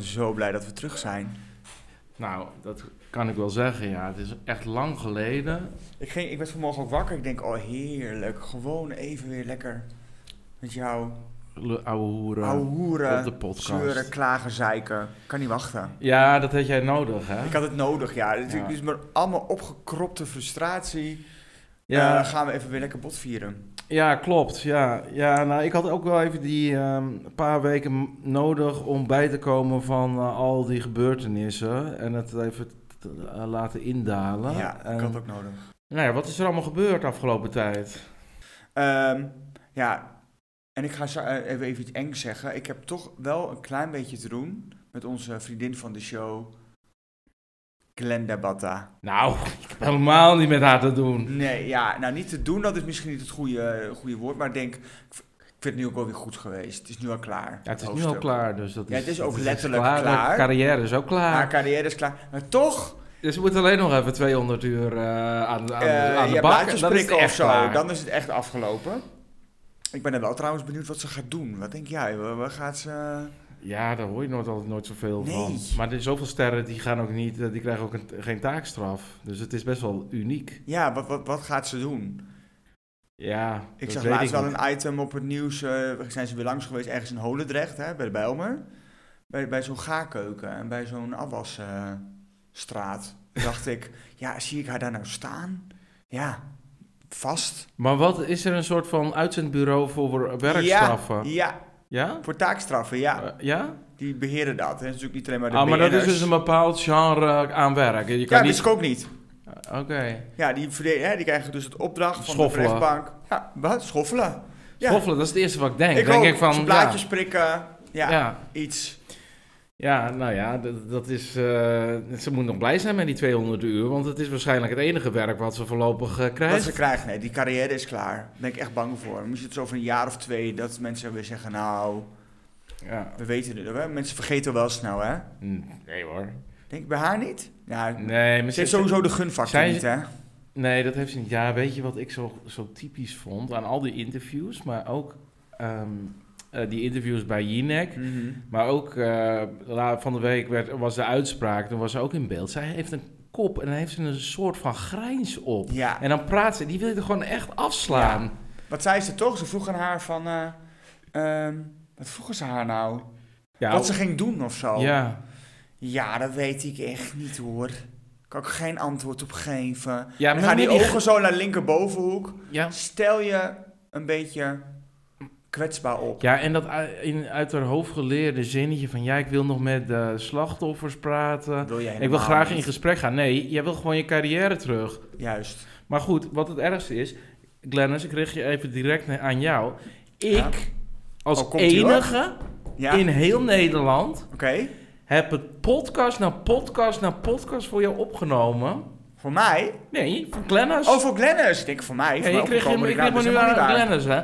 ben zo blij dat we terug zijn. Nou, dat kan ik wel zeggen, ja. Het is echt lang geleden. Ik, ging, ik werd vanmorgen ook wakker. Ik denk, oh heerlijk. Gewoon even weer lekker met jou. Le- Ouwe hoeren. Ouwe hoeren, op de podcast. zeuren, klagen, zeiken. Kan niet wachten. Ja, dat had jij nodig, hè? Ik had het nodig, ja. Het Ja. is maar allemaal opgekropte frustratie. Ja. Eh, gaan we even weer lekker bot vieren. Ja, klopt. Ja, ja nou, ik had ook wel even die ehm, paar weken nodig om bij te komen van eh, al die gebeurtenissen. En het even t- eh, laten indalen. Ja, en, ik had ook nodig. Nou ja, wat is er allemaal gebeurd afgelopen tijd? Ehm, ja, en ik ga even, even iets engs zeggen. Ik heb toch wel een klein beetje te doen met onze vriendin van de show, Glenda Batta. Nou, ik heb helemaal niet met haar te doen. Nee, ja, nou niet te doen, dat is misschien niet het goede, goede woord, maar ik denk, ik vind het nu ook wel weer goed geweest. Het is nu al klaar. Ja, het is nu al klaar, dus dat is... Ja, het is ook letterlijk klaar. klaar. De carrière is ook klaar. Haar carrière is klaar. Maar toch, Dus we moeten alleen nog even 200 uur eh, aan, de- aan, eh aan de ja, bak. Dan is het echt zo, klaar. dan is het echt afgelopen. Ik ben er wel trouwens benieuwd wat ze gaat doen. Wat denk jij? Waar gaat ze... Ja, daar hoor je nooit, altijd nooit zoveel Nee. van. Maar er zijn zoveel sterren die gaan ook niet, eh, die krijgen ook een, geen taakstraf. Dus het is best wel uniek. Ja, wat, wat, wat gaat ze doen? Ja, Ik zag laatst ik wel een item op het nieuws. eh zijn ze weer langs geweest ergens in Holendrecht, hè, bij de Bijlmer. Bij, bij zo'n gaarkeuken en bij zo'n afwasstraat. dacht ik, ja, zie ik haar daar nou staan? Ja, vast. Maar wat is er een soort van uitzendbureau voor werkstraffen? Ja, ja, Ja? voor taakstraffen, ja. Eh, ja? Die beheren dat. Is natuurlijk niet alleen maar de Ah, maar dat is dus een bepaald genre aan werk. Je Ja, kan dat niet... wist ik ook niet. Oké. Ja, die, hè, die krijgen dus het opdracht van de rechtbank. Ja, wat? Schoffelen. Ja. Schoffelen, dat is het eerste wat ik denk. Ik denk ook. ik van, Zijn blaadjes prikken. Ja, ja, ja. iets. Ja, nou ja, dat, dat is, eh, ze moet nog blij zijn met die 200 uur, want het is waarschijnlijk het enige werk wat ze voorlopig eh, Wat krijgt. ze krijgen, nee, die carrière is klaar. Daar ben ik echt bang voor. Dan moet je het zo over een jaar of twee dat mensen weer zeggen, nou, Ja. we weten het. Hè? Mensen vergeten wel snel, hè? Hm, Nee hoor. Denk ik bij haar niet? Ja, Nee, maar ze heeft sowieso de gunfactor niet, hè? Nee, dat heeft ze niet. Ja, weet je wat ik zo, zo typisch vond aan al die interviews, maar ook ehm, eh, die interviews bij Jinek. Mhm. Maar ook la- van de week werd, was de uitspraak, toen was ze ook in beeld. Zij heeft een kop en dan heeft ze een soort van grijns op. Ja, En dan praat ze, die wil je er gewoon echt afslaan. wat zei ze toch? Ze vroeg aan haar van, ehm, wat vroegen ze haar nou? Ja, Wat ze ging doen of zo? ja. Ja, dat weet ik echt niet hoor. Kan ik geen antwoord op geven. Ja, Dan maar gaan die ogen zo naar linkerbovenhoek. Ja. Stel je een beetje kwetsbaar op. ja, en dat uit, in, uit haar hoofd geleerde zinnetje van... ja, ik wil nog met de slachtoffers praten. Wil jij Ik wil graag niet. in gesprek gaan. Nee, jij wil gewoon je carrière terug. Juist. Maar goed, wat het ergste is... Glennis, ik richt je even direct aan jou. Ik, Ja. als Oh, enige Ja? in heel Nederland... Heb het podcast na podcast na podcast voor jou opgenomen. Voor mij? Nee, voor Glennis. Oh, voor Glennis. Ik denk voor mij. Voor mij ik kreeg, ik me dus nu aan. Glennis, hè.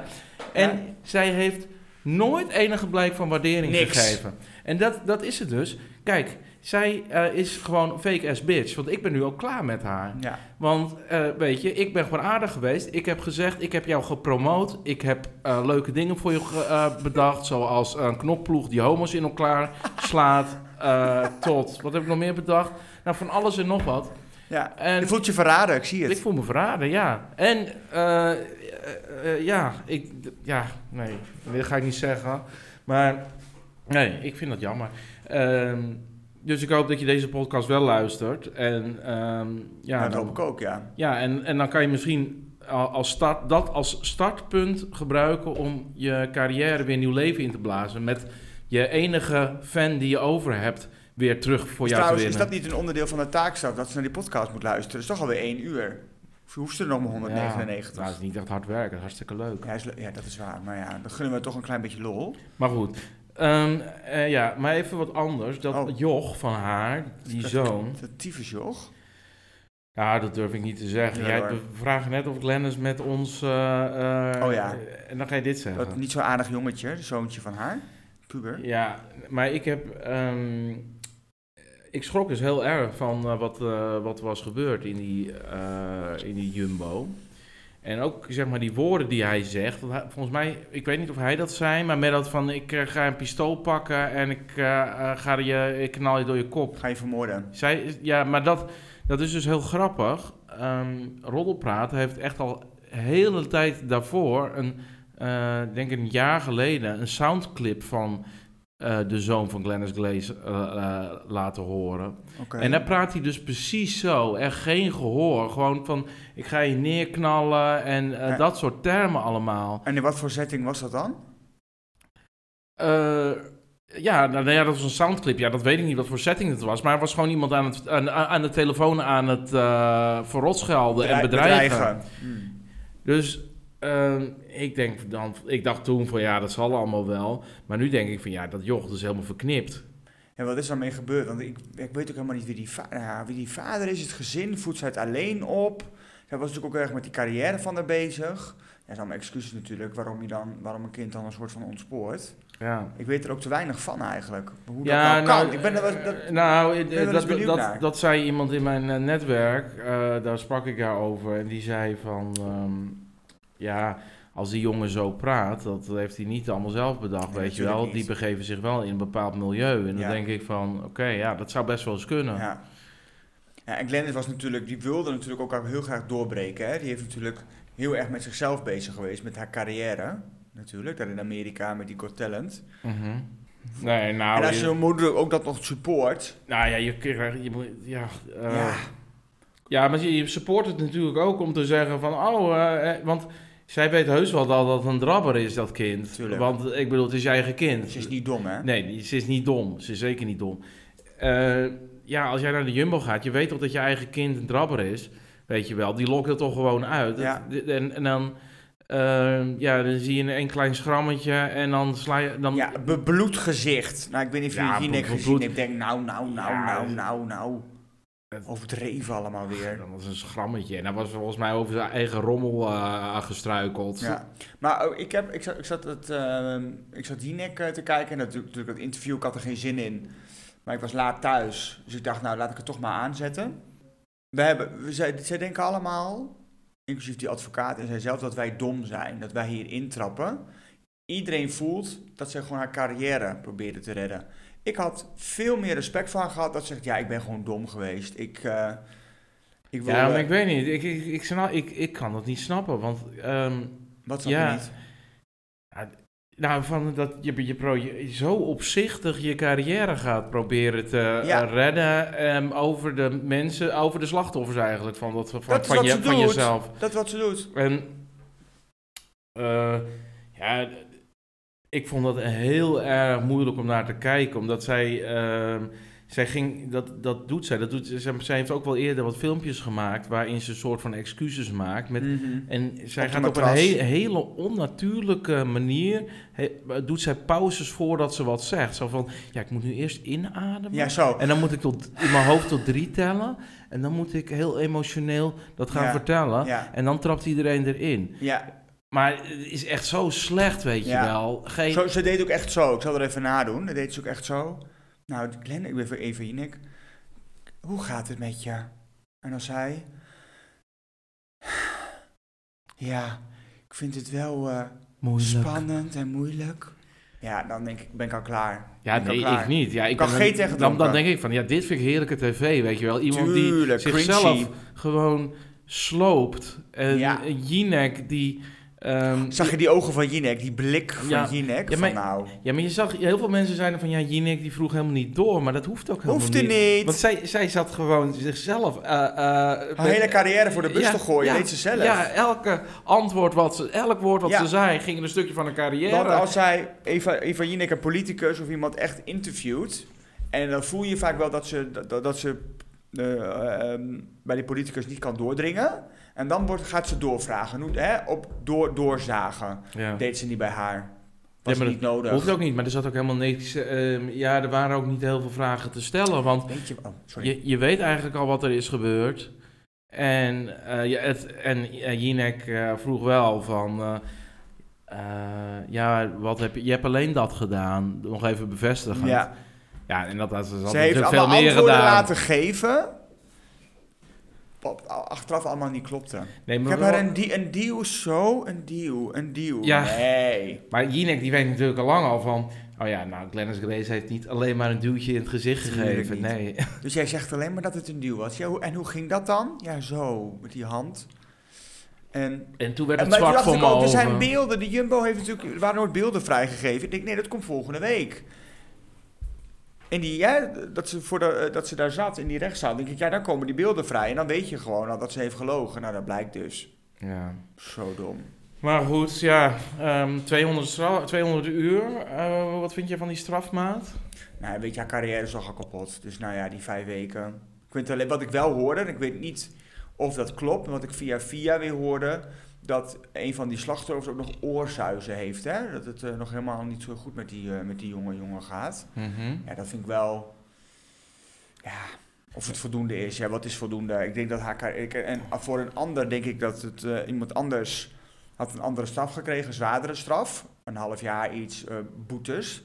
En Ja. zij heeft nooit enige blijk van waardering Niks. gegeven. En dat, dat is het dus. Kijk, zij eh, is gewoon fake ass bitch. Want ik ben nu ook klaar met haar. Ja. Want, eh, weet je, ik ben gewoon aardig geweest. Ik heb gezegd, ik heb jou gepromoot. Ik heb eh, leuke dingen voor je bedacht. Zoals een knopploeg die homo's in elkaar slaat. tot, wat heb ik nog meer bedacht? Nou, van alles en nog wat. ja. En Je voelt je verraden, ik zie het. ik voel me verraden, ja. En eh, eh, ja, ik, ja, nee, dat ga ik niet zeggen. Maar nee, ik vind dat jammer. Ehm, dus ik hoop dat je deze podcast wel luistert. En ehm, ja, dat dan- hoop ik ook, ja. ja en, en dan kan je misschien al- als start, dat als startpunt gebruiken om je carrière weer nieuw leven in te blazen. Met je enige fan die je over hebt weer terug voor Is jou te trouwens, is winnen. dat niet een onderdeel van de taakstraf dat ze naar die podcast moet luisteren? Dat is toch alweer één uur. Je hoeft er nog maar 199. Ja, nou, dat is niet echt hard werken, dat is hartstikke leuk. Ja, is le- ja, dat is waar. Maar ja, dan gunnen we toch een klein beetje lol. Maar goed. Ehm, eh, ja, maar even wat anders. Dat Oh. Joch van haar, die zoon. Dat tyfus, joh. Ja, dat durf ik niet te zeggen. Ja, Jij, hoor. vragen net of Glennis met ons... eh, eh, Oh ja. En dan ga je dit zeggen. Dat niet zo aardig jongetje, de zoontje van haar. Puber. Ja, maar ik heb... ehm, ik schrok dus heel erg van eh, wat, eh, wat was gebeurd in die, eh, in die Jumbo. En ook zeg maar die woorden die hij zegt. hij- volgens mij, ik weet niet of hij dat zei, maar met dat van ik ga een pistool pakken en ik ga je, ik knal je door je kop. Ga je vermoorden. Zij, ja, maar dat, dat is dus heel grappig. Ehm Roddelpraat heeft echt al hele tijd daarvoor, een, denk een jaar geleden, een soundclip van eh, de zoon van Glennis Glaze eh, eh, laten horen. En daar praat hij dus precies zo. Er geen gehoor. Gewoon van, ik ga je neerknallen en dat soort termen allemaal. En in wat voor setting was dat dan? Ja, nou, nou ja, dat was een soundclip. Ja, dat weet ik niet wat voor setting het was. Maar er was gewoon iemand aan, het, aan, aan de telefoon aan het eh verrotschelden en bedreigen. Hmm. Dus ehm, ik, denk dan, ik dacht toen van ja, dat zal allemaal wel. Maar nu denk ik van ja, dat joch is helemaal verknipt. En wat is daarmee gebeurd? Want ik, ik weet ook helemaal niet wie die, va- ja, wie die vader is. Het gezin voedt zij het alleen op. Hij was natuurlijk ook erg met die carrière van haar bezig. Ja, dat zijn allemaal excuses natuurlijk waarom, je dan, waarom een kind dan een soort van ontspoort. Ja. Ik weet er ook te weinig van eigenlijk. Hoe dat Ja, nou kan. ik ben er wel, eh, dat, nou, eh, dat, benieuwd dat, naar. dat zei iemand in mijn eh, netwerk, daar sprak ik daarover. En die zei van, ehm, ja, als die jongen zo praat, dat heeft hij niet allemaal zelf bedacht, weet je wel. Die begeven zich wel in een bepaald milieu. En Ja. dan denk ik van, oké, ja, dat zou best wel eens kunnen. ja. ja. En Glennis was natuurlijk, die wilde natuurlijk ook heel graag doorbreken. Hè. Die heeft natuurlijk heel erg met zichzelf bezig geweest, met haar carrière. Natuurlijk, daar in Amerika met die Got Talent. Mhm. Nee, nou, en als je- je moeder ook dat nog support. nou ja, je, krijgt- je moet, ja... eh, ja, Ja, maar je je support het natuurlijk ook om te zeggen van, oh, want zij weet heus wel dat dat een drabber is, dat kind. Tuurlijk. Want ik bedoel, het is je eigen kind. ze is niet dom, hè? Nee, ze is niet dom. Ze is zeker niet dom. Eh, ja, als jij naar de Jumbo gaat, je weet toch dat je eigen kind een drabber is, weet je wel. Die lokt er toch gewoon uit. Ja. En, en dan, eh, ja, dan zie je een, klein schrammetje en dan sla je... Dan, Ja, bebloed gezicht. Nou, ik weet niet of Ja, die Jinek bebloed- gezien hebt. Ik denk, nou, nou, nou, Ja, nou, nou, nou. Overdreven allemaal weer. Dat was een schrammetje. En dat was volgens mij over zijn eigen rommel eh, gestruikeld. Ja, maar oh, ik, heb, ik zat, ik zat, het, ehm, ik zat Jinek eh, te kijken en natuurlijk, natuurlijk dat interview, ik had er geen zin in. Maar ik was laat thuis, dus ik dacht, nou laat ik het toch maar aanzetten. We hebben, we, zij, zij denken allemaal, inclusief die advocaat en zijzelf, dat wij dom zijn, dat wij hier intrappen. Iedereen voelt dat zij gewoon haar carrière probeerde te redden. Ik had veel meer respect van gehad dat ze zegt, ja, ik ben gewoon dom geweest. Ik, eh, ik wil... Ja, maar ik weet niet. Ik, ik, ik, snap, ik, ik kan dat niet snappen. Want ehm, wat snap ja. je niet? nou, van dat je, je, pro, je zo opzichtig je carrière gaat proberen te Ja. redden ehm, over de mensen, over de slachtoffers eigenlijk van, dat, van, Dat van, wat je, van doet. jezelf. Dat is wat ze doet. En eh, ja, ik vond dat heel erg moeilijk om naar te kijken, omdat zij, ehm, zij ging, dat, dat doet zij, dat doet, zij, zij heeft ook wel eerder wat filmpjes gemaakt waarin ze een soort van excuses maakt met Mhm. en zij Op gaat op een he- hele onnatuurlijke manier, he- doet zij pauzes voordat ze wat zegt. Zo van, ja, ik moet nu eerst inademen. Ja, zo. En dan moet ik tot, in mijn hoofd tot drie tellen. En dan moet ik heel emotioneel dat gaan Ja, vertellen. Ja, En dan trapt iedereen erin. ja. Maar het is echt zo slecht, weet je Ja. wel. Geen, Zo, ze deed ook echt zo. Ik zal er even nadoen. Dat deed ze ook echt zo. Nou, Glenn, ik ben even even Jinek. Hoe gaat het met je? En dan zei... Ja, ik vind het wel moeilijk. spannend en moeilijk. Ja, dan denk ik, ben ik al klaar. Ja, nee, klaar. ik niet. Ja, ik Kan geen dan- dan, dan denk ik van, ja, dit vind ik heerlijke tv, weet je wel. Iemand Tuurlijk, die zichzelf cringy. gewoon sloopt. En Ja. Jinek die... ehm, Zag je die ogen van Jinek, die blik van Ja. Jinek? Ja, van maar- nou, Ja, maar je zag, heel veel mensen zeiden van, ja, Jinek die vroeg helemaal niet door. Maar dat hoeft ook helemaal hoeft er niet. niet. Want zij, zij zat gewoon zichzelf... eh, Haar hele carrière voor de bus Ja, te gooien, ja, deed ze zelf. Ja, elke antwoord wat ze, elk woord wat ze zei, ging in een stukje van een carrière. Want als zij Eva, Eva Jinek, een politicus of iemand echt interviewt... en dan voel je vaak wel dat ze, dat, dat ze eh, ehm, bij die politicus niet kan doordringen... en dan wordt, gaat ze doorvragen, Hoe- hè, op door, doorzagen. ja. Deed ze niet bij haar. Was maar niet nodig. Hoeft ook niet, maar er zat ook helemaal niks... ehm, ja, er waren ook niet heel veel vragen te stellen, want je, oh, sorry. je, je weet eigenlijk al wat er is gebeurd. En, eh, ja, het, en eh, Jinek eh, vroeg wel van... ja, wat heb je... Je hebt alleen dat gedaan. Nog even bevestigen. Ja, ja. en dat had ze, ze heeft veel meer gedaan. laten geven... achteraf allemaal niet klopte. Nee, Ik heb wel- haar een, die, een deal zo, een deal, een deal. Ja. Nee. maar Jinek die weet natuurlijk al lang al van... Oh ja, nou, Glennis Grace heeft niet alleen maar een duwtje in het gezicht gegeven. Nee. Dus jij zegt alleen maar dat het een deal was. Ja, en hoe ging dat dan? Ja, zo, met die hand. En, En toen werd het zwart voor me ook, er zijn beelden. De Jumbo heeft natuurlijk, er waren nooit beelden vrijgegeven. Ik denk, nee, dat komt volgende week. En die, ja, dat, ze voor de, eh, dat ze daar zat in die rechtszaal, denk ik, ja, dan komen die beelden vrij. En dan weet je gewoon al dat ze heeft gelogen. Nou, dat blijkt dus. Ja. Zo dom. Maar goed, ja, ehm 200, stra- 200 uur. Eh, wat vind je van die strafmaat? Nou, weet je, haar carrière is al kapot. Dus nou ja, die vijf weken. Ik weet alleen wat ik wel hoorde, en ik weet niet of dat klopt, wat ik via via weer hoorde, dat een van die slachtoffers ook nog oorzuizen heeft. Hè? Dat het eh, nog helemaal niet zo goed met die, eh, met die jonge jongen gaat. Mhm. Ja, dat vind ik wel. Ja, of het voldoende is. Ja, wat is voldoende? Ik denk dat haar. En voor een ander denk ik dat het eh, iemand anders had een andere straf gekregen, een zwaardere straf. Een half jaar iets, boetes.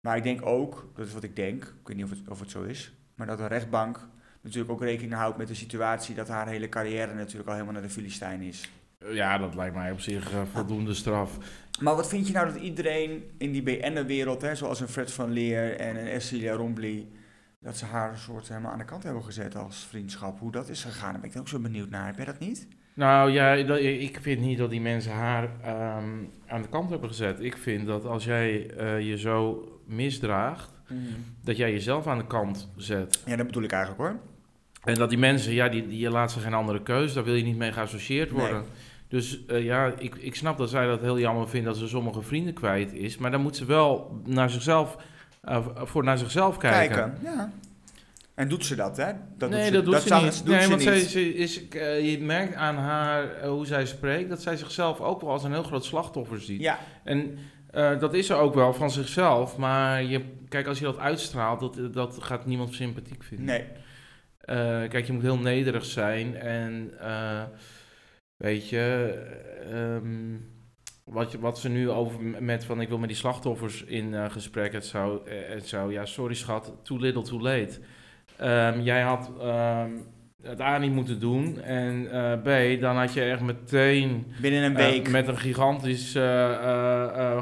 Maar ik denk ook, dat is wat ik denk, ik weet niet of het, of het zo is, maar dat de rechtbank natuurlijk ook rekening houdt met de situatie dat haar hele carrière natuurlijk al helemaal naar de Filistijn is. Ja, dat lijkt mij op zich eh, voldoende straf. Maar wat vind je nou dat iedereen in die BN'er-wereld, hè, zoals een Fred van Leer en een Cecilia Rombly, dat ze haar een soort helemaal aan de kant hebben gezet als vriendschap? Hoe dat is gegaan, daar ben ik ook zo benieuwd naar. Heb jij dat niet? Nou ja, ik vind niet dat die mensen haar ehm, aan de kant hebben gezet. Ik vind dat als jij eh, je zo misdraagt, dat jij jezelf aan de kant zet. Ja, dat bedoel ik eigenlijk hoor. En dat die mensen, ja, die, die je laat ze geen andere keuze, daar wil je niet mee geassocieerd Nee. worden. Dus eh, ja, ik, ik snap dat zij dat heel jammer vindt dat ze sommige vrienden kwijt is. Maar dan moet ze wel naar zichzelf, eh, voor naar zichzelf kijken. Kijken. Ja. En doet ze dat, hè? Dat nee, ze, dat doet ze niet. doet nee, ze want niet. Zij, ze is, eh, je merkt aan haar hoe zij spreekt dat zij zichzelf ook wel als een heel groot slachtoffer ziet. Ja, En dat is ze ook wel van zichzelf. Maar je, kijk, als je dat uitstraalt, dat, dat gaat niemand sympathiek vinden. nee. Eh, kijk, je moet heel nederig zijn en eh, weet je, ehm, wat, je, wat ze nu over met van ik wil met die slachtoffers in eh, gesprek, het zou, het zou, ja, sorry schat, too little too late. Ehm, jij had ehm, het A niet moeten doen en B, dan had je echt meteen Binnen een week. met een gigantisch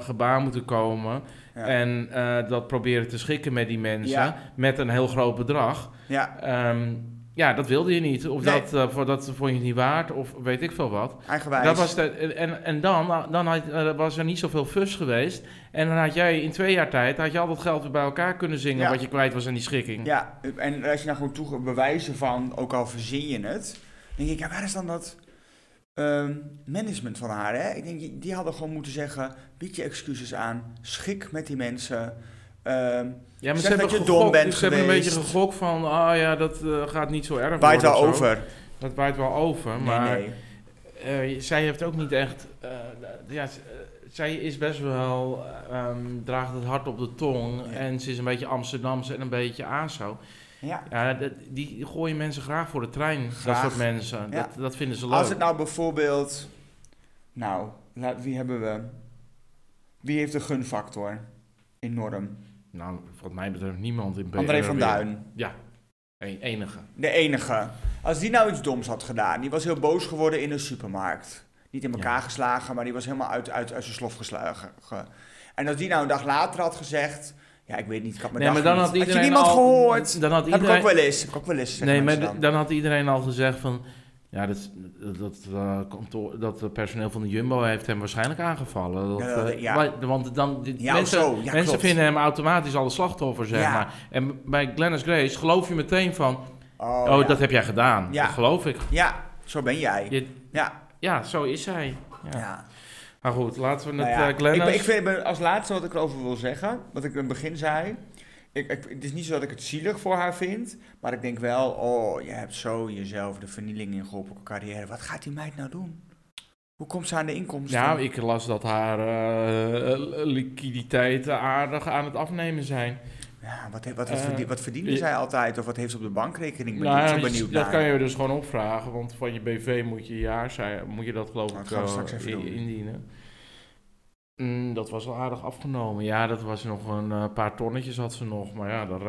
gebaar moeten komen. ja. En dat proberen te schikken met die mensen. Ja. Met een heel groot bedrag. Ja, Ehm, ja, dat wilde je niet. Of Nee. dat, eh, voor, dat vond je niet waard. Of weet ik veel wat. eigenwijs. Dat was de, en, en dan, dan had, eh, was er niet zoveel fus geweest. En dan had jij in twee jaar tijd... had je al dat geld weer bij elkaar kunnen zingen... Ja. wat je kwijt was aan die schikking. Ja, en als je nou gewoon toe bewijzen van, ook al verzin je het, denk ik, ja, waar is dan dat ehm, management van haar? Hè? Ik denk, die hadden gewoon moeten zeggen, bied je excuses aan, schik met die mensen. Ehm Ja, maar ze dat hebben, je dom bent ze hebben een beetje gegokt van... ah ja, dat eh, gaat niet zo erg waait wel over. Dat waait wel over, maar... nee, nee. Eh, zij heeft ook niet echt. eh, ja, zij is best wel. ehm, draagt het hart op de tong. Ja. En ze is een beetje Amsterdamse en een beetje ASO. Ja. Ja, dat, die gooien mensen graag voor de trein. Dat Graag. soort mensen. Ja. Dat, dat vinden ze leuk. Als het nou bijvoorbeeld, nou, wie hebben we? Wie heeft de gunfactor enorm? Nou, wat mij betreft niemand in André BNR van. Duin. Ja, een, enige. De enige. Als die nou iets doms had gedaan, die was heel boos geworden in een supermarkt. Niet in elkaar Ja. geslagen, maar die was helemaal uit, uit, uit zijn slof geslagen. Ge- En als die nou een dag later had gezegd, ja, ik weet niet, ik had mijn Nee, maar dan niet. had iedereen je niemand al, gehoord? Dan had Heb ik iedereen, ook wel eens. Heb ik ook wel eens. nee, maar dan had iedereen al gezegd van. Ja, dat, dat, eh, kantoor, dat het personeel van de Jumbo heeft hem waarschijnlijk aangevallen. Dat, Ja, dat- eh, ja. maar- want dan, die- Ja, mensen, zo. Mensen klopt. vinden hem automatisch al een slachtoffer, zeg maar. En bij Glennis Grace geloof je meteen van... Oh, Oh, dat heb jij gedaan. Ja. Dat geloof ik. Ja, zo ben jij. Je- Ja, ja, zo is zij. Ja. Maar goed, laten we het Nou eh, Glennis... Ik, ben- ik vind, als laatste wat ik erover wil zeggen, wat ik in het begin zei. Ik, ik, het is niet zo dat ik het zielig voor haar vind, maar ik denk wel, oh, je hebt zo jezelf de vernieling in geholpen op carrière. Wat gaat die meid nou doen? Hoe komt ze aan de inkomsten? Nou, ik las dat haar eh, liquiditeit aardig aan het afnemen zijn. ja, wat, wat, wat, Eh, verdien- wat verdiende je- zij altijd? Of wat heeft ze op de bankrekening? Ben Nou, ik ja, benieuwd dat naar. kan je dus gewoon opvragen, want van je BV moet je jaar moet je dat geloof Nou, ik doen. indienen. Mm, dat was wel aardig afgenomen. Ja, dat was nog een eh, paar tonnetjes had ze nog, maar ja, dat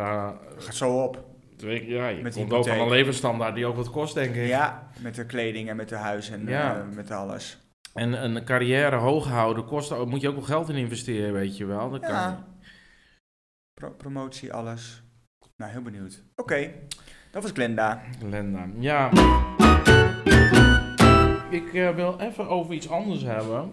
Gaat zo op. ja, je Met komt ook van een levensstandaard die ook wat kost, denk ik. Ja, met de kleding en met de huis en Ja. eh, met alles. En een carrière hoog houden kost, moet je ook wel geld in investeren, weet je wel. Dat kan Ja. Pro- promotie, alles. Nou, heel benieuwd. Oké, dat was Glenda. Glenda. Ja. Ik eh, wil even over iets anders hebben.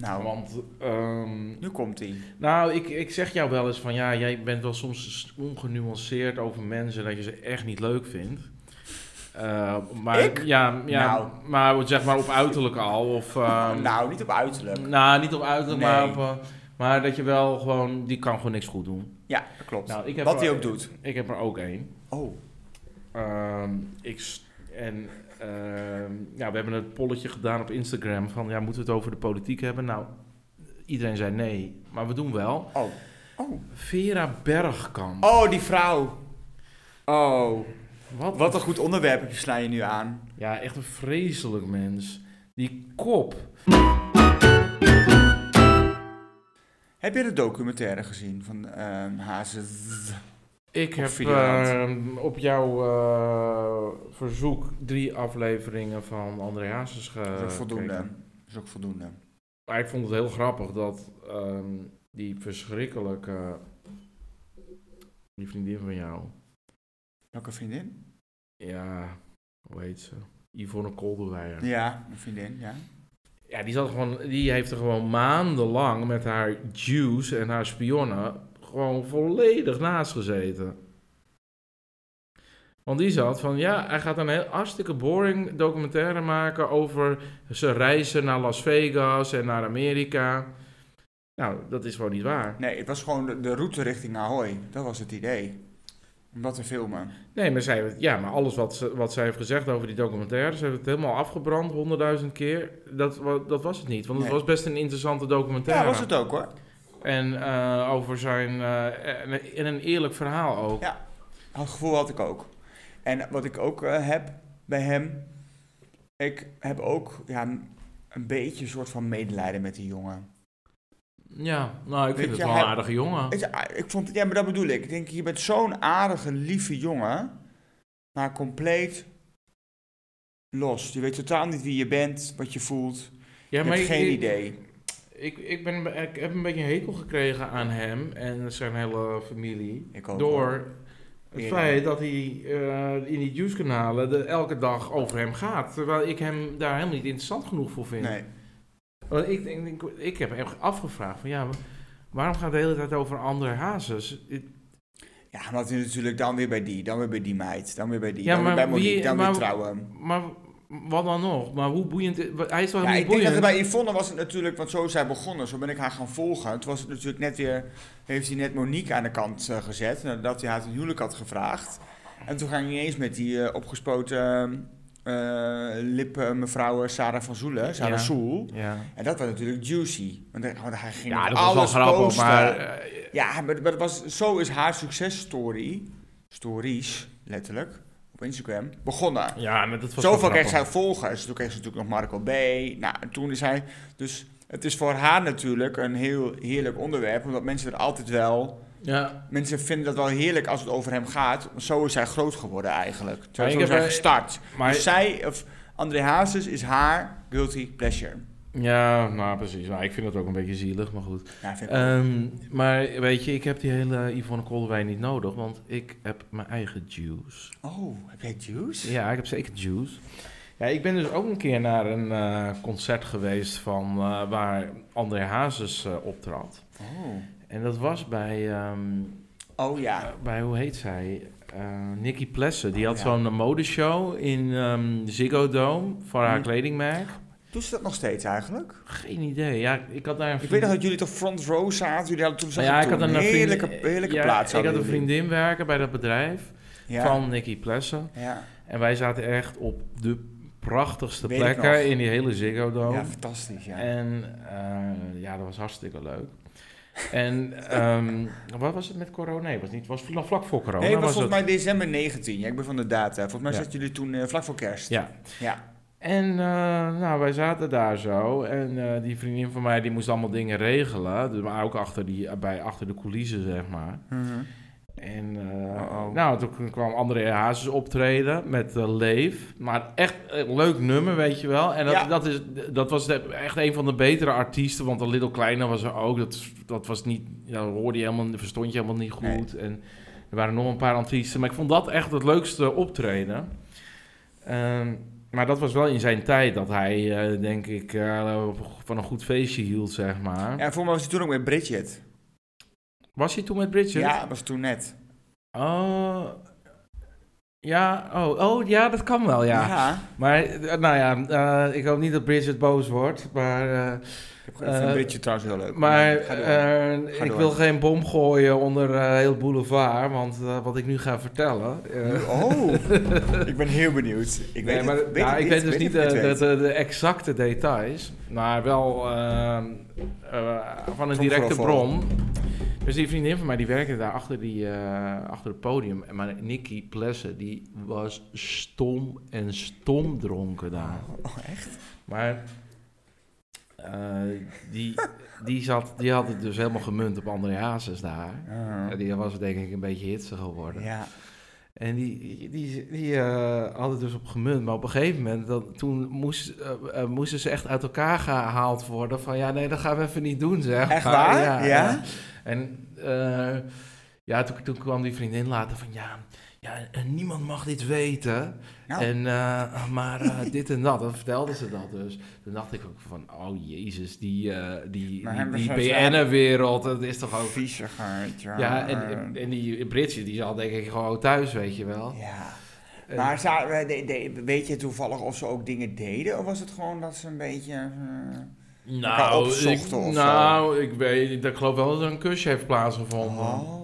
Nou, Want, ehm, nu komt ie. nou, ik, ik zeg jou wel eens van ja, jij bent wel soms ongenuanceerd over mensen dat je ze echt niet leuk vindt. Eh, maar, Ik? Ja, ja Nou. maar zeg maar op uiterlijk al. Of, ehm, nou, niet op uiterlijk. nou, niet op uiterlijk, Nee. maar, op, eh, maar dat je wel gewoon, die kan gewoon niks goed doen. Ja, dat klopt. Nou, ik heb Wat hij ook doet. Ik heb er ook één. Oh, Ehm, ik en ehm, ja, we hebben een polletje gedaan op Instagram van ja, moeten we het over de politiek hebben? Nou, iedereen zei nee, maar we doen wel. oh, oh. Vera Bergkamp. Oh, die vrouw. Oh, Wat, wat een goed onderwerp sla je nu aan. Ja, echt een vreselijk mens. Die kop. Heb je de documentaire gezien van ehm Hazen? Ik heb ehm, op jouw eh, verzoek drie afleveringen van André Hazes Dat is ook voldoende. gekeken. Dat is ook voldoende. Maar ik vond het heel grappig dat ehm, die verschrikkelijke... Die vriendin van jou... Welke vriendin? Ja, hoe heet ze? Yvonne Kolderweijer. Ja, een vriendin, ja. Ja, die, zat gewoon, die heeft er gewoon maandenlang met haar Jews en haar spionnen gewoon volledig naast gezeten. Want die zat van, ja, hij gaat een heel hartstikke boring documentaire maken over zijn reizen naar Las Vegas en naar Amerika. Nou, dat is gewoon niet waar. Nee, het was gewoon de, de route richting Ahoy. Dat was het idee. Om dat te filmen. Nee, maar zij, ja, maar alles wat, ze, wat zij heeft gezegd over die documentaire, ze heeft het helemaal afgebrand honderdduizend keer. Dat, dat was het niet, want het Nee. was best een interessante documentaire. Ja, was het ook hoor. En eh, over zijn. eh, en, en een eerlijk verhaal ook. Ja. Dat gevoel had ik ook. En wat ik ook eh, heb bij hem. Ik heb ook ja, een beetje een soort van medelijden met die jongen. Ja, nou, ik Weet vind je, het wel hij- een aardige jongen. Ah, ik vond, ja, maar dat bedoel ik. Ik denk, je bent zo'n aardige, lieve jongen. Maar compleet los. Je weet totaal niet wie je bent, wat je voelt. Ja, je hebt geen ik, idee. Ik, ik, ben, ik heb een beetje een hekel gekregen aan hem en zijn hele familie. Ik ook. door het feit dat hij eh, in die Juice-kanalen de- elke dag over hem gaat. Terwijl ik hem daar helemaal niet interessant genoeg voor vind. Nee. Want ik, ik, ik, heb echt afgevraagd van ja, waarom gaat de hele tijd over andere hazes? Ja, omdat hij natuurlijk dan weer bij die, dan weer bij die meid, dan weer bij die, Ja, dan weer bij Monique, wie- dan maar- weer trouwen. Maar wat dan nog? Maar hoe boeiend... Hij is wel Ja, niet ik denk dat bij Yvonne was het natuurlijk, want zo is zij begonnen, zo ben ik haar gaan volgen. Toen was het natuurlijk net weer, heeft hij net Monique aan de kant eh, gezet, nadat hij haar ten huwelijk had gevraagd. En toen ging hij ineens met die eh, opgespoten eh lippen mevrouw Sarah van Zoelen, Sarah Ja. Soel. Ja, En dat was natuurlijk juicy, want hij, ging ja dat was wel grappig, posten. maar... Ja, maar, maar was, zo is haar successtory, stories letterlijk, op Instagram, begonnen. ja, maar dat was Zoveel kreeg zij volgers. Toen kreeg ze natuurlijk nog Marco B. Nou, en toen is hij... Dus het is voor haar natuurlijk een heel heerlijk onderwerp. Omdat mensen er altijd wel... Ja, Mensen vinden dat wel heerlijk als het over hem gaat. Zo is hij groot geworden eigenlijk. Zo, is hij bij- gestart. maar... Dus zij, of André Hazes, is haar guilty pleasure. Ja, nou precies. Nou, ik vind dat ook een beetje zielig, maar goed. Ja. Ehm, maar weet je, ik heb die hele Yvonne Kolderwijn niet nodig, want ik heb mijn eigen juice. Oh, heb jij juice? Ja, ik heb zeker juice. Ja, ik ben dus ook een keer naar een eh, concert geweest van eh, waar André Hazes eh, optrad. Oh. En dat was bij, ehm, Oh ja. bij hoe heet zij? Nikki Plessen. Die had Ja. zo'n modeshow in ehm Ziggo Dome voor haar kledingmerk. Doet ze dat nog steeds eigenlijk? Geen idee. Ja, ik had daar een Ik weet nog dat jullie toch front row zaten. Jullie hadden toen, Nou ja, ik had een heerlijke, heerlijke ja, plaats. Ik had een vriendin werken bij dat bedrijf Ja. van Nicky Plessen. Ja. En wij zaten echt op de prachtigste Weet plekken in die hele Ziggo Dome. ja, fantastisch. Ja. En eh, ja, dat was hartstikke leuk. En ehm, wat was het met corona? Nee, was niet. Was vlak voor corona. Nee, het was was volgens het. mij december 19. Ja, ik ben van de data. Volgens mij Ja. zaten jullie toen eh, vlak voor kerst. Ja. Ja. En eh, nou, wij zaten daar zo. En eh, die vriendin van mij die moest allemaal dingen regelen. Dus, maar ook achter, die, bij, achter de coulissen, zeg maar. Mhm. En eh, Uh-oh. nou, toen kwam André Hazes optreden met Leef. Maar echt een leuk nummer, weet je wel. En dat, Ja. dat, is, dat was echt een van de betere artiesten. Want de Little Kleine was er ook. Dat, dat was niet, ja, hoorde je helemaal, verstond je helemaal niet goed. En er waren nog een paar artiesten. Maar ik vond dat echt het leukste optreden. Ehm, maar dat was wel in zijn tijd dat hij, eh, denk ik, eh, van een goed feestje hield, zeg maar. Ja, voor mij was hij toen ook met Bridget. Was hij toen met Bridget? Ja, was toen net. Oh. Ja, oh, oh, ja, dat kan wel, ja. Maar, eh, nou ja, eh, ik hoop niet dat Bridget boos wordt, maar... eh, Ik vind Eh, Bridget trouwens heel leuk. maar ik wil geen bom gooien onder heel boulevard, want wat ik nu ga vertellen... Oh, ik ben heel benieuwd. Ik weet, maar, het, weet, nou, het ik weet dus niet de, de, exacte details, maar wel eh, eh, van een directe bron. Dus die vriendin van mij, die werkte daar achter, die, eh, achter het podium. Maar Nicky Plessen, die was stom en stom dronken daar. Oh, echt? Maar eh, die, die, zat, die had het dus helemaal gemunt op André Hazes daar. En die was denk ik een beetje hitsig geworden. Ja. En die, die, die eh, hadden dus op gemunt. Maar op een gegeven moment, dan, toen moest, eh, eh, moesten ze echt uit elkaar gehaald worden. Van ja, nee, dat gaan we even niet doen, zeg. Echt maar. waar? Ja? En eh, ja, toen, toen kwam die vriendin later van ja, ja en niemand mag dit weten. Nou, En, eh, maar eh, dit en dat, dan vertelde ze dat dus. Toen dacht ik ook van, oh jezus, die, eh, die, Maar die, BN'er-wereld, dat is toch ook... viezigheid, ja. Ja, en, en die Britje, die zal denk ik gewoon thuis, weet je wel. Ja. Maar eh, de- de- weet je toevallig of ze ook dingen deden? Of was het gewoon dat ze een beetje... eh, Nou, ik, zo? nou ik weet, ik geloof wel dat er een kusje heeft plaatsgevonden. Oh.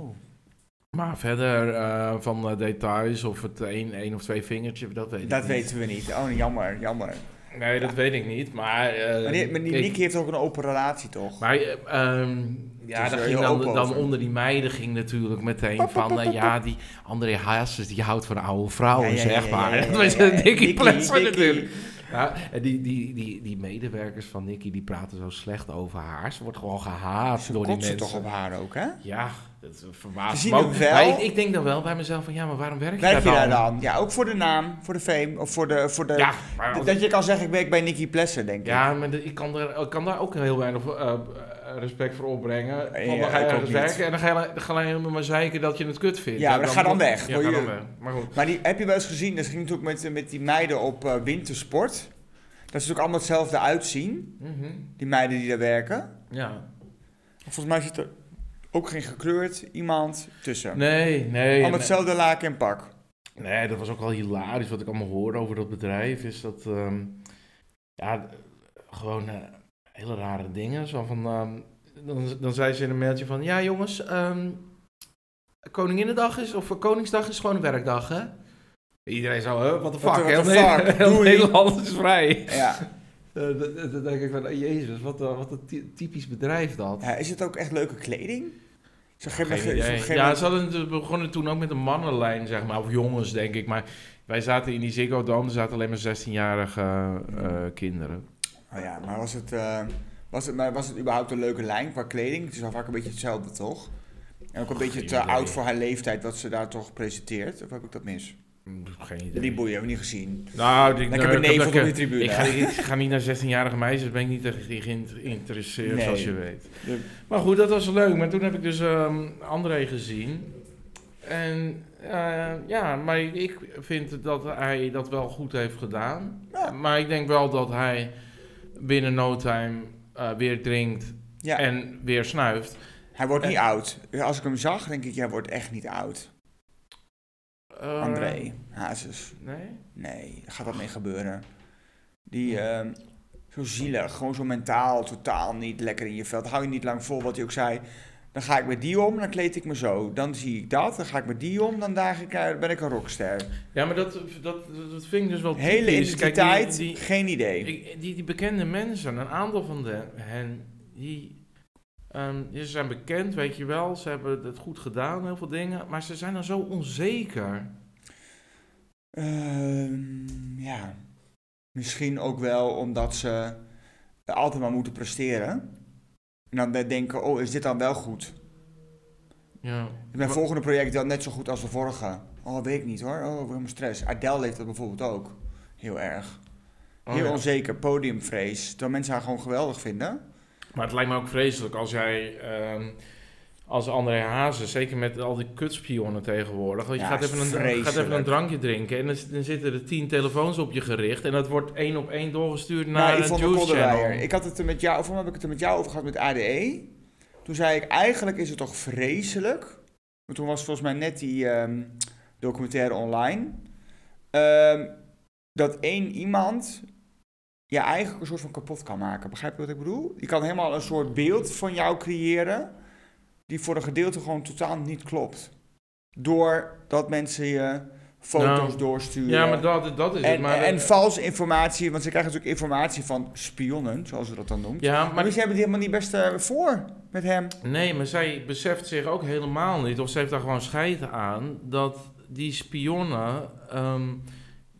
Maar verder eh, van de details of het één, één of twee vingertje, dat weet ik Dat niet. weten we niet. Oh, jammer, jammer. Nee, dat weet ik niet, maar... eh, Maar die, maar die ik- Nicky heeft ook een open relatie, toch? Maar eh, ehm, ja, daar er ging dan, dan onder die meiden ging natuurlijk meteen Pop, pop, van... pop, eh, pop, ja, die André Hazes, die houdt van oude vrouwen, Ja, ja, ja, zeg ja, maar. ja, ja, Dat was ja, ja. een Nicky. natuurlijk. Ja, en die, die, die, die medewerkers van Nicky, die praten zo slecht over haar. Ze wordt gewoon gehaat Ze door die mensen. toch op haar ook, hè? Ja, dat verbaast me ook. wel. Ik, ik denk dan wel bij mezelf van, ja, maar waarom werk je Werk je daar dan? dan? Ja, ook voor de naam, voor de fame, of voor de... Voor de Ja, dat je kan zeggen, ik werk bij Nicky Plessen, denk ik. Ja, maar de- ik kan, er, ik kan daar ook heel weinig eh, respect voor opbrengen. Ja, dan ga je ergens werken en dan ga je, dan ga je helemaal maar zeiken dat je het kut vindt. Ja, maar dan ga dan weg. Ja, je- dan weg. Maar goed. Maar die, heb je wel eens gezien, dat ging natuurlijk met, met die meiden op eh, wintersport. Dat ze natuurlijk allemaal hetzelfde uitzien, Mhm. die meiden die daar werken. Ja. Volgens mij zit er ook geen gekleurd iemand tussen. Nee, nee. allemaal nee. hetzelfde laken en pak. Nee, dat was ook wel hilarisch wat ik allemaal hoorde over dat bedrijf. Is dat, ehm, ja, gewoon eh, hele rare dingen. Zo van, ehm, dan, dan zei ze in een mailtje van, ja jongens, ehm Koninginnedag is, of Koningsdag is gewoon een werkdag, hè? Iedereen zo, huh, what the fuck, what the Ne- fuck? heel. Nederland is vrij. Ja. Eh, Dan denk ik van, oh, jezus, wat, een- wat een ty- typisch bedrijf dat. ja. Is het ook echt leuke kleding? Me Geen idee. Ja, ze hadden het begonnen toen ook met een mannenlijn, zeg maar. Of jongens, denk ik. Maar wij zaten in die Ziggo Dome, er zaten alleen maar 16-jarige eh, kinderen. Oh ja, maar was het, eh, was, het, maar was het überhaupt een leuke lijn qua kleding? Het is wel vaak een beetje hetzelfde, toch? En ook een beetje te idee. oud voor haar leeftijd wat ze daar toch presenteert. Of heb ik dat mis? Geen idee. Die boeien hebben we niet gezien. Nou, die, Lekker nou, beneveld ik- op die tribune. Ik ga, ik ga niet naar 16-jarige meisjes, ben ik niet echt geïn- geïnteresseerd, Nee. zoals je weet. De- Maar goed, dat was leuk. Maar toen heb ik dus ehm André gezien. En eh, ja, maar ik vind dat hij dat wel goed heeft gedaan. Ja. Maar ik denk wel dat hij binnen no time eh, weer drinkt Ja, en weer snuift. hij wordt niet oud. Als ik hem zag, denk ik, jij wordt echt niet oud. Eh, André Hazes. Nee? Nee, daar gaat dat mee gebeuren. Die, ehm, zo zielig, gewoon zo mentaal, totaal niet lekker in je vel. Dat hou je niet lang vol, wat hij ook zei. Dan ga ik met die om, dan kleed ik me zo. Dan zie ik dat, dan ga ik met die om, dan daag ik, eh, ben ik een rockster. Ja, maar dat, dat, dat vind ik dus wel Hele typisch. Kijk, die, die, geen idee. die, die bekende mensen, een aantal van de, hen, die, ehm, die zijn bekend, weet je wel. Ze hebben het goed gedaan, heel veel dingen. Maar ze zijn dan zo onzeker. Ehm, ja, misschien ook wel omdat ze altijd maar moeten presteren. En dan denken, oh, is dit dan wel goed? Ja. Mijn volgende project dat net zo goed als de vorige. Oh, weet ik niet hoor. Oh, helemaal stress. Adele heeft dat bijvoorbeeld ook. Heel erg. Oh, Heel ja. onzeker, podiumvrees. Terwijl mensen haar gewoon geweldig vinden. Maar het lijkt me ook vreselijk als jij, ehm, als André Hazes, zeker met al die kutspionnen tegenwoordig, want je Ja, gaat, even een, gaat even een drankje drinken en dan, dan zitten er tien telefoons op je gericht en dat wordt één op één doorgestuurd naar Nou, een Yvonne Juice. Channel. Ik had het er met jou, of heb ik het er met jou over gehad met ADE. Toen zei ik, eigenlijk is het toch vreselijk. Maar toen was volgens mij net die ehm, documentaire online. ehm, dat één iemand je eigenlijk een soort van kapot kan maken. Begrijp je wat ik bedoel? Je kan helemaal een soort beeld van jou creëren. Die voor een gedeelte gewoon totaal niet klopt. Doordat mensen je foto's Nou, doorsturen. Ja, maar dat, dat is het. En, Maar, en valse informatie, want ze krijgen natuurlijk informatie van spionnen, zoals ze dat dan noemt. ja, Maar maar ze hebben die helemaal niet best eh, voor met hem. Nee, maar zij beseft zich ook helemaal niet, of ze heeft daar gewoon scheid aan, dat die spionnen ehm,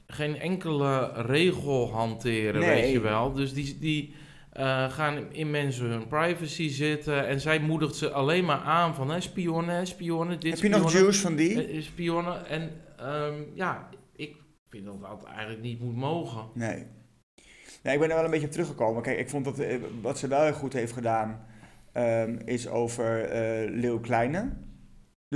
geen enkele regel hanteren, Nee. weet je wel. Dus die, die eh, gaan in mensen hun privacy zitten en zij moedigt ze alleen maar aan van hè, spionnen, spionnen, dit Heb je nog juice van die? eh, spionnen. En ehm, ja, ik vind dat dat eigenlijk niet moet mogen. Nee. nee. Ik ben er wel een beetje op teruggekomen. Kijk, ik vond dat eh, wat ze wel heel goed heeft gedaan, ehm, is over eh Leeuw Kleine.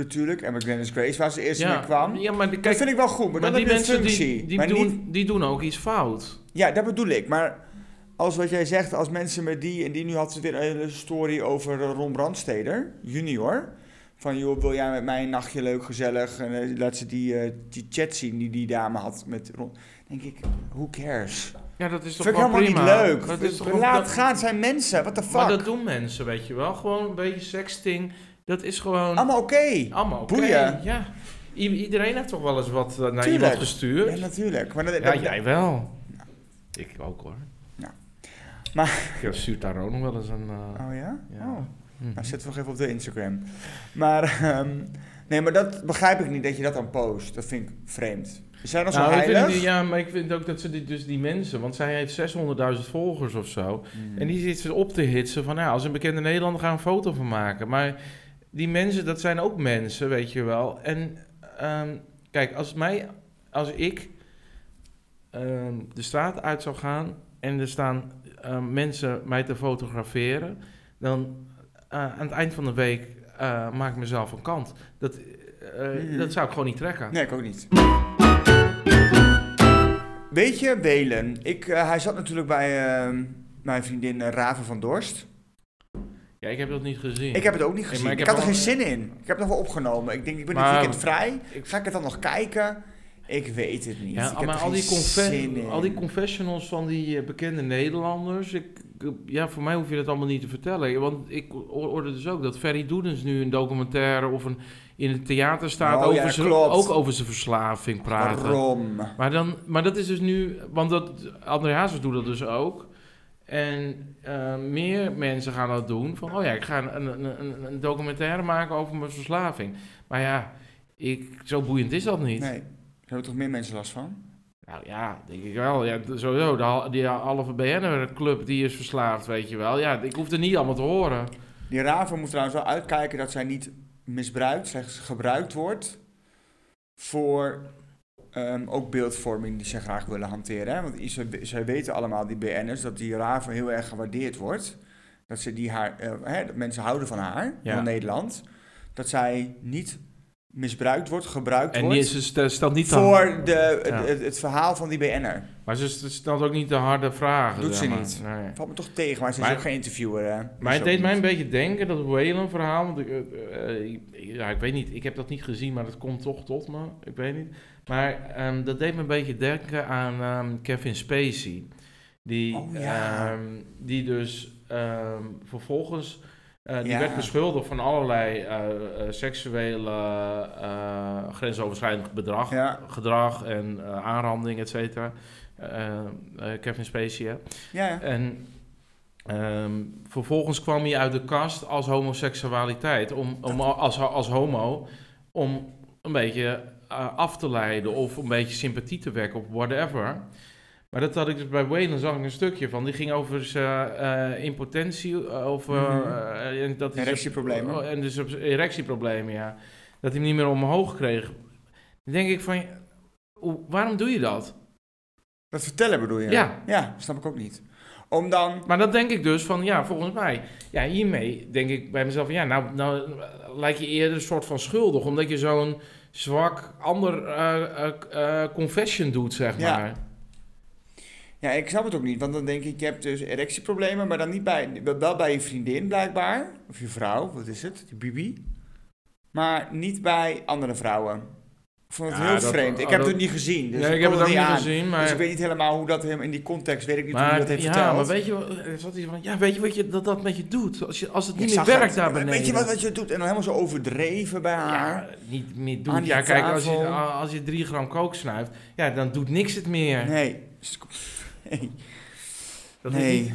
Natuurlijk, en met Glennis Grace, waar ze eerst mee kwam. ja, maar de- dat kijk, vind ik wel goed, maar, maar dan die heb je een mensen functie. die, die, maar doen, niet, die doen ook iets fout. ja, dat bedoel ik. Maar als wat jij zegt, als mensen met die, en die nu had ze weer een hele story over eh, Ron Brandsteder, junior. Van, joh, wil jij met mij een nachtje leuk, gezellig? En eh, laat ze die, eh, die chat zien die die dame had met Ron. denk ik, who cares? Ja, dat is toch Vind ik helemaal prima. niet leuk. Dat is toch Laat dat- gaan, zijn mensen. What the fuck? Maar dat doen mensen, weet je wel. Gewoon een beetje sexting. Dat is gewoon Allemaal oké. allemaal oké. Ja. I- iedereen heeft toch wel eens wat eh, naar Tuurlijk. iemand gestuurd? Ja, natuurlijk. Maar dat, Ja, dat- jij wel. Ik ook hoor. Ja. Maar- Ik stuurt daar ook nog wel eens een... eh, Oh ja? Ja. Oh. mhm. Nou, zet we nog even op de Instagram. Maar, ehm, nee, maar dat begrijp ik niet dat je dat dan post. Dat vind ik vreemd. Zijn dan zo Nou, ik vind heilig? die- ja, maar ik vind ook dat ze die, dus die mensen, want zij heeft 600.000 volgers of zo. Hmm. En die zit ze op te hitsen van, nou, als een bekende Nederlander gaan een foto van maken. Maar die mensen, dat zijn ook mensen, weet je wel. En ehm, kijk, als mij, als ik ehm, de straat uit zou gaan en er staan ehm, mensen mij te fotograferen, dan eh, aan het eind van de week eh, maak ik mezelf een kant. Dat, eh, Mhm. dat zou ik gewoon niet trekken. Nee, ik ook niet. Weet je, Welen. Ik, hij zat natuurlijk bij mijn vriendin Raven van Dorst. Ja, ik heb dat niet gezien. Ik heb het ook niet gezien. ik ik had er geen zin in. Ik heb het nog wel opgenomen. Ik denk, ik ben dit Maar- weekend vrij. Ik- Ga ik het dan nog kijken? Ik weet het niet. Ja, ik maar al die, al die confessionals van die eh, bekende Nederlanders, ik, ja, voor mij hoef je dat allemaal niet te vertellen. Want ik hoorde dus ook dat Ferry Doedens nu een documentaire of een, in het theater staat Oh, ja, over zijn, klopt. ook over zijn verslaving praten. Waarom? Maar, dan, maar dat is dus nu, want dat, André Hazes doet dat dus ook. En eh, meer mensen gaan dat doen. Van, oh ja, ik ga een, een, een, documentaire maken over mijn verslaving. Maar ja, ik, zo boeiend is dat niet. Nee. Daar hebben toch meer mensen last van? Nou ja, denk ik wel. Ja, sowieso, de, die halve BN'er-club die is verslaafd, weet je wel. Ja, ik hoef er niet allemaal te horen. Die Raven moet trouwens wel uitkijken dat zij niet misbruikt, slechts gebruikt wordt voor ehm, ook beeldvorming die ze graag willen hanteren. Hè? Want ze, zij weten allemaal, die BN'ers, dat die Raven heel erg gewaardeerd wordt. Dat, ze die haar, eh, hè, dat mensen houden van haar, Ja. van Nederland. Dat zij niet misbruikt wordt, gebruikt En wordt die, ze st- stelt niet voor de, Ja. het, het verhaal van die BN'er. maar ze st- stelt ook niet de harde vragen. Doet ze maar. niet. Nee. Valt me toch tegen, maar ze is ook geen interviewer. Hè? Maar het deed mij een beetje denken, dat Whalen-verhaal. Want ik, eh, eh, ik- ja, ik weet niet, ik heb dat niet gezien, maar dat komt toch tot me. Ik weet niet. Maar ehm, dat deed me een beetje denken aan ehm, Kevin Spacey. Die, Oh, ja. ehm, die dus vervolgens... eh, die Ja. werd beschuldigd van allerlei eh, eh, seksuele grensoverschrijdend bedrag, Ja. gedrag en aanranding, et cetera. Kevin Spacey, hè. Ja. En ehm, vervolgens kwam hij uit de kast als homoseksualiteit, om, om, als, als homo, om een beetje af te leiden of een beetje sympathie te wekken of whatever. Maar dat had ik dus bij Wayland zag ik een stukje van. Die ging over zijn eh, impotentie, eh, over... Mhm. eh, en dat Erectieproblemen. Oh, en dus op erectieproblemen, ja. Dat hij hem niet meer omhoog kreeg. Dan denk ik van, waarom doe je dat? Dat vertellen bedoel je? Ja. Ja, snap ik ook niet. Om dan... Maar dat denk ik dus van, ja, volgens mij. Ja, hiermee denk ik bij mezelf van, ja, nou, nou lijkt je eerder een soort van schuldig. Omdat je zo'n zwak ander eh, eh, eh, confession doet, zeg Ja. maar. Ja, ik snap het ook niet. Want dan denk ik, je hebt dus erectieproblemen, maar dan niet bij... Wel bij je vriendin blijkbaar. Of je vrouw, wat is het? Die Bibi. Maar niet bij andere vrouwen. Ik vond het Ja, heel dat- vreemd. Ik oh, heb dat- het niet gezien. Dus nee, ik heb het ook niet aan. gezien, maar... Dus ik weet niet helemaal hoe dat in die context, weet ik niet hoe hij Maar, dat heeft ja, verteld. maar weet je, wat- er zat iets van, ja, weet je wat je, dat dat met je doet? Als, je, als het niet meer werkt het. daar beneden. Weet je wat, wat je doet? En dan helemaal zo overdreven bij haar. Ja, niet meer doet. die Ja, kijk, als je, als je drie gram kook snuift, ja, dan doet niks het meer. Nee. Nee. Dat Nee.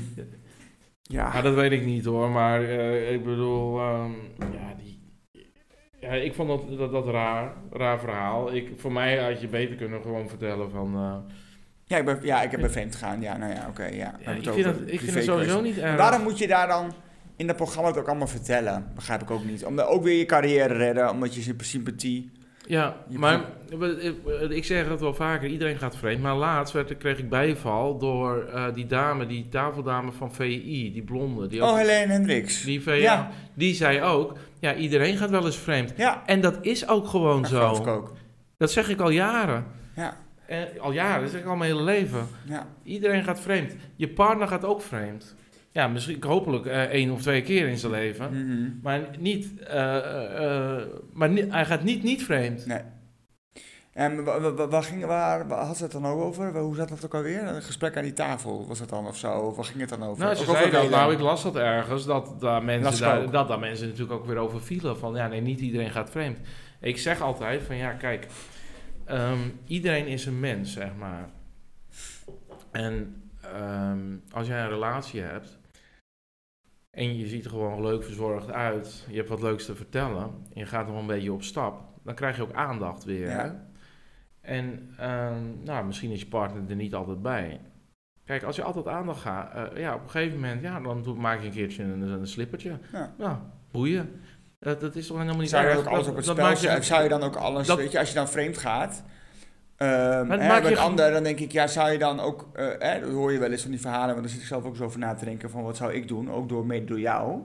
Ja. Ja, dat weet ik niet hoor, maar eh, ik bedoel, ehm, ja, die, ja, ik vond dat, dat, dat raar, raar verhaal. Ik, voor mij had je beter kunnen gewoon vertellen van, eh, Ja, ik ben, ja, ik heb bij vreemd gegaan. Ja, nou ja, oké. ja. Ik vind dat, ik vind het sowieso niet erg. Waarom moet je daar dan in dat programma het ook allemaal vertellen? Begrijp ik ook niet. Om dan ook weer je carrière redden, omdat je symp- sympathie... Ja, Je maar ik, ik zeg het wel vaker, iedereen gaat vreemd. Maar laatst werd, kreeg ik bijval door eh, die dame, die tafeldame van VI, die blonde. Die, Oh, Helene Hendricks. die, VI, Ja. die zei ook, ja, iedereen gaat wel eens vreemd. Ja, En dat is ook gewoon dat geloof ik zo. ook. Dat zeg ik al jaren. Ja, En, al jaren, dat zeg ik al mijn hele leven. ja. Iedereen gaat vreemd. Je partner gaat ook vreemd. Ja, misschien hopelijk eh, één of twee keer in zijn leven. Mhm. Maar, niet, eh, eh, maar ni- hij gaat niet niet vreemd. Nee. En wa- wa- wa- waar, ging, waar, waar had ze het dan ook over? Hoe zat dat ook alweer? Een gesprek aan die tafel was het dan of zo? Of waar ging het dan over? Nou, ze zei dat, nou, ik las dat ergens, dat daar, mensen daar, dat daar mensen natuurlijk ook weer over vielen. Van ja, nee, niet iedereen gaat vreemd. Ik zeg altijd van ja, kijk, ehm, iedereen is een mens, zeg maar. En ehm, als jij een relatie hebt en je ziet er gewoon leuk verzorgd uit, je hebt wat leuks te vertellen en je gaat nog een beetje op stap, dan krijg je ook aandacht weer. Ja. En ehm, nou, misschien is je partner er niet altijd bij. Kijk, als je altijd aandacht gaat, eh, ja, op een gegeven moment, ja, dan maak je een keertje een, een slippertje. Ja. Nou, boeien. Dat, dat is toch helemaal niet Zou je ook alles op het spel je- zetten? Zou je dan ook alles, weet je, als je dan vreemd gaat... ehm Maar hè, met ander, dan denk ik, ja, zou je dan ook... eh, hè, dat hoor je wel eens van die verhalen, want daar zit ik zelf ook zo over na te denken van wat zou ik doen, ook door, mede door jou.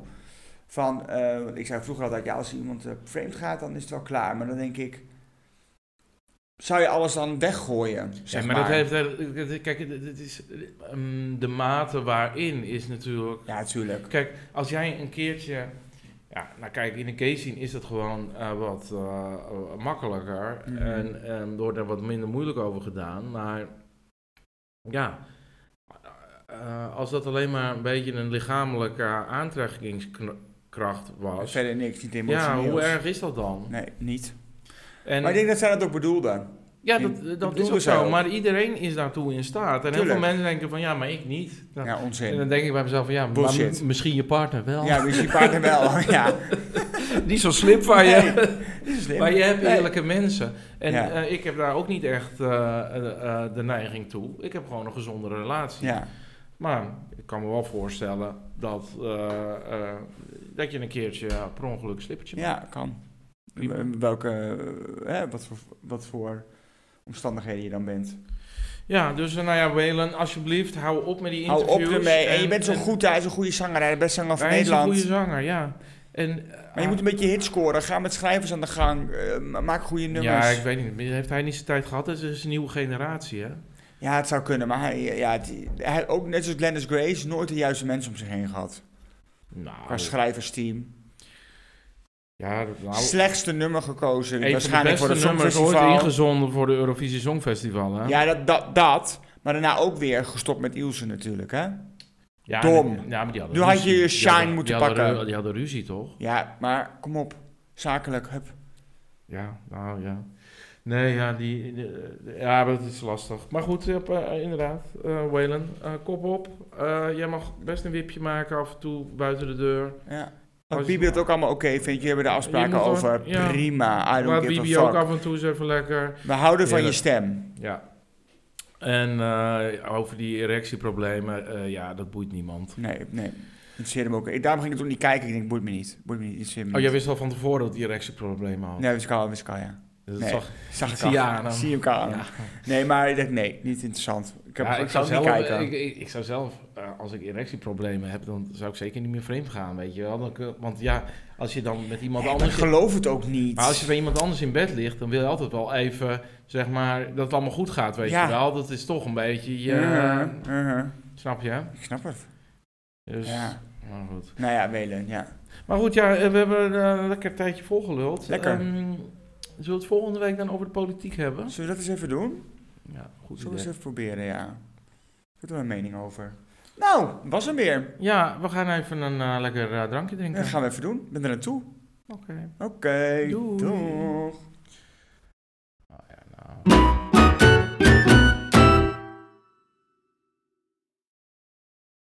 Van, eh, ik zei vroeger altijd, ja, als iemand eh, vreemd gaat, dan is het wel klaar. Maar dan denk ik, zou je alles dan weggooien, zeg Ja, maar, dat heeft, eh, kijk, het het is, ehm, de mate waarin is natuurlijk... Ja, natuurlijk. Kijk, als jij een keertje... Ja, nou kijk, in een case scene is dat gewoon eh, wat eh, makkelijker. Mhm. En, en wordt er wat minder moeilijk over gedaan. Maar ja, eh, als dat alleen maar een beetje een lichamelijke aantrekkingskracht was... Verder niks, niet Ja, emotioneel. hoe erg is dat dan? Nee, niet. En, maar ik denk dat zij dat ook bedoelden. Ja, dat, die dat is ook zo. ook. Maar iedereen is daartoe in staat. En heel veel mensen denken van, ja, maar ik niet. Nou, Ja, En onzin. dan denk ik bij mezelf van, ja, maar Bullshit. misschien je partner wel. Ja, misschien je partner wel. ja. Niet zo slim van je. Nee, slim. Maar je hebt Nee. eerlijke mensen. En Ja. eh, ik heb daar ook niet echt eh, eh, eh, de neiging toe. Ik heb gewoon een gezonde relatie. Ja, Maar ik kan me wel voorstellen dat, eh, eh, dat je een keertje per ongeluk slippertje maakt. ja, kan. Welke, eh, hè, wat, voor, wat voor omstandigheden je dan bent. Ja, dus eh, nou ja, Welen, alsjeblieft, hou op met die Hou interviews. op ermee. En, je bent zo goed, hij is een goede zanger, hij is de beste zanger van Hij is een Nederland. goede zanger, ja. En, Maar je moet een beetje hits scoren. Ga met schrijvers aan de gang. eh, ma- maak goede nummers. Ja, Ja, ik weet niet. Heeft hij niet zijn tijd gehad? Het is een nieuwe generatie, hè? het zou kunnen. Maar hij, ja, hij ook net zoals Glennis Grace nooit de juiste mensen om zich heen gehad. Nou, Qua schrijversteam. Ja, nou, Slechtste nummer gekozen. waarschijnlijk voor het nummers ooit ingezonden voor de Eurovisie Songfestival, hè? Ja, dat, dat, dat. Maar daarna ook weer gestopt met Ilse natuurlijk, hè? Ja, Dom. Ja, maar die hadden Nu had je je shine hadden- moeten die hadden pakken. ru- die hadden ruzie, toch? Ja, maar kom op. Zakelijk, hup. Ja, nou ja. Nee, ja, die, ja, dat is lastig. Maar goed, eh, inderdaad, eh Waylon, eh, kop op. Jij mag best een wipje maken af en toe buiten de deur. Ja. Je- Bibi het ook allemaal oké vindt, jullie hebben de afspraken Je er- over. ja. Prima, I don't Bibi give a ook af en toe eens even lekker. We houden van je stem. Ja. En eh, over die erectieproblemen, eh, ja, dat boeit niemand. Nee, nee. Interesseerde me ook. Ik, daarom ging ik het ook niet kijken. Ik denk, boeit me niet. Boeit me niet. Interesseert me Oh, jij wist al van tevoren dat die erectieproblemen had? Nee, wist ik al, wist ik al, ja. Dat nee. zag, Zag ik zie je al. aan hem. Zie je hem aan. Ja. Nee, maar ik dacht, nee, niet interessant. Ik, heb, Ja, ik, zou zelf, kijken. ik, ik, ik zou zelf, eh, als ik erectieproblemen heb, dan zou ik zeker niet meer vreemd gaan, weet je wel. Dan, want ja, als je dan met iemand maar ik anders... geloof het ook niet. Maar als je bij iemand anders in bed ligt, dan wil je altijd wel even, zeg maar, dat het allemaal goed gaat, weet Ja. je wel. Dat is toch een beetje, je, Mhm, mhm. snap je? Ik snap het. Dus, Ja. maar goed. Nou ja, Welen, ja. Maar goed, ja, eh, we hebben eh, een lekker tijdje volgeluld. Lekker. Ehm, zullen we het volgende week dan over de politiek hebben? Zullen we dat eens even doen? Ja, goed Zullen we eens even proberen, ja. Ik heb er een mening over. Nou, was hem weer. Ja, we gaan even een eh, lekker eh, drankje drinken. Dat gaan we even doen. Ik ben er naartoe. Oké. Oké, Doei. doeg. Oh, ja, nou.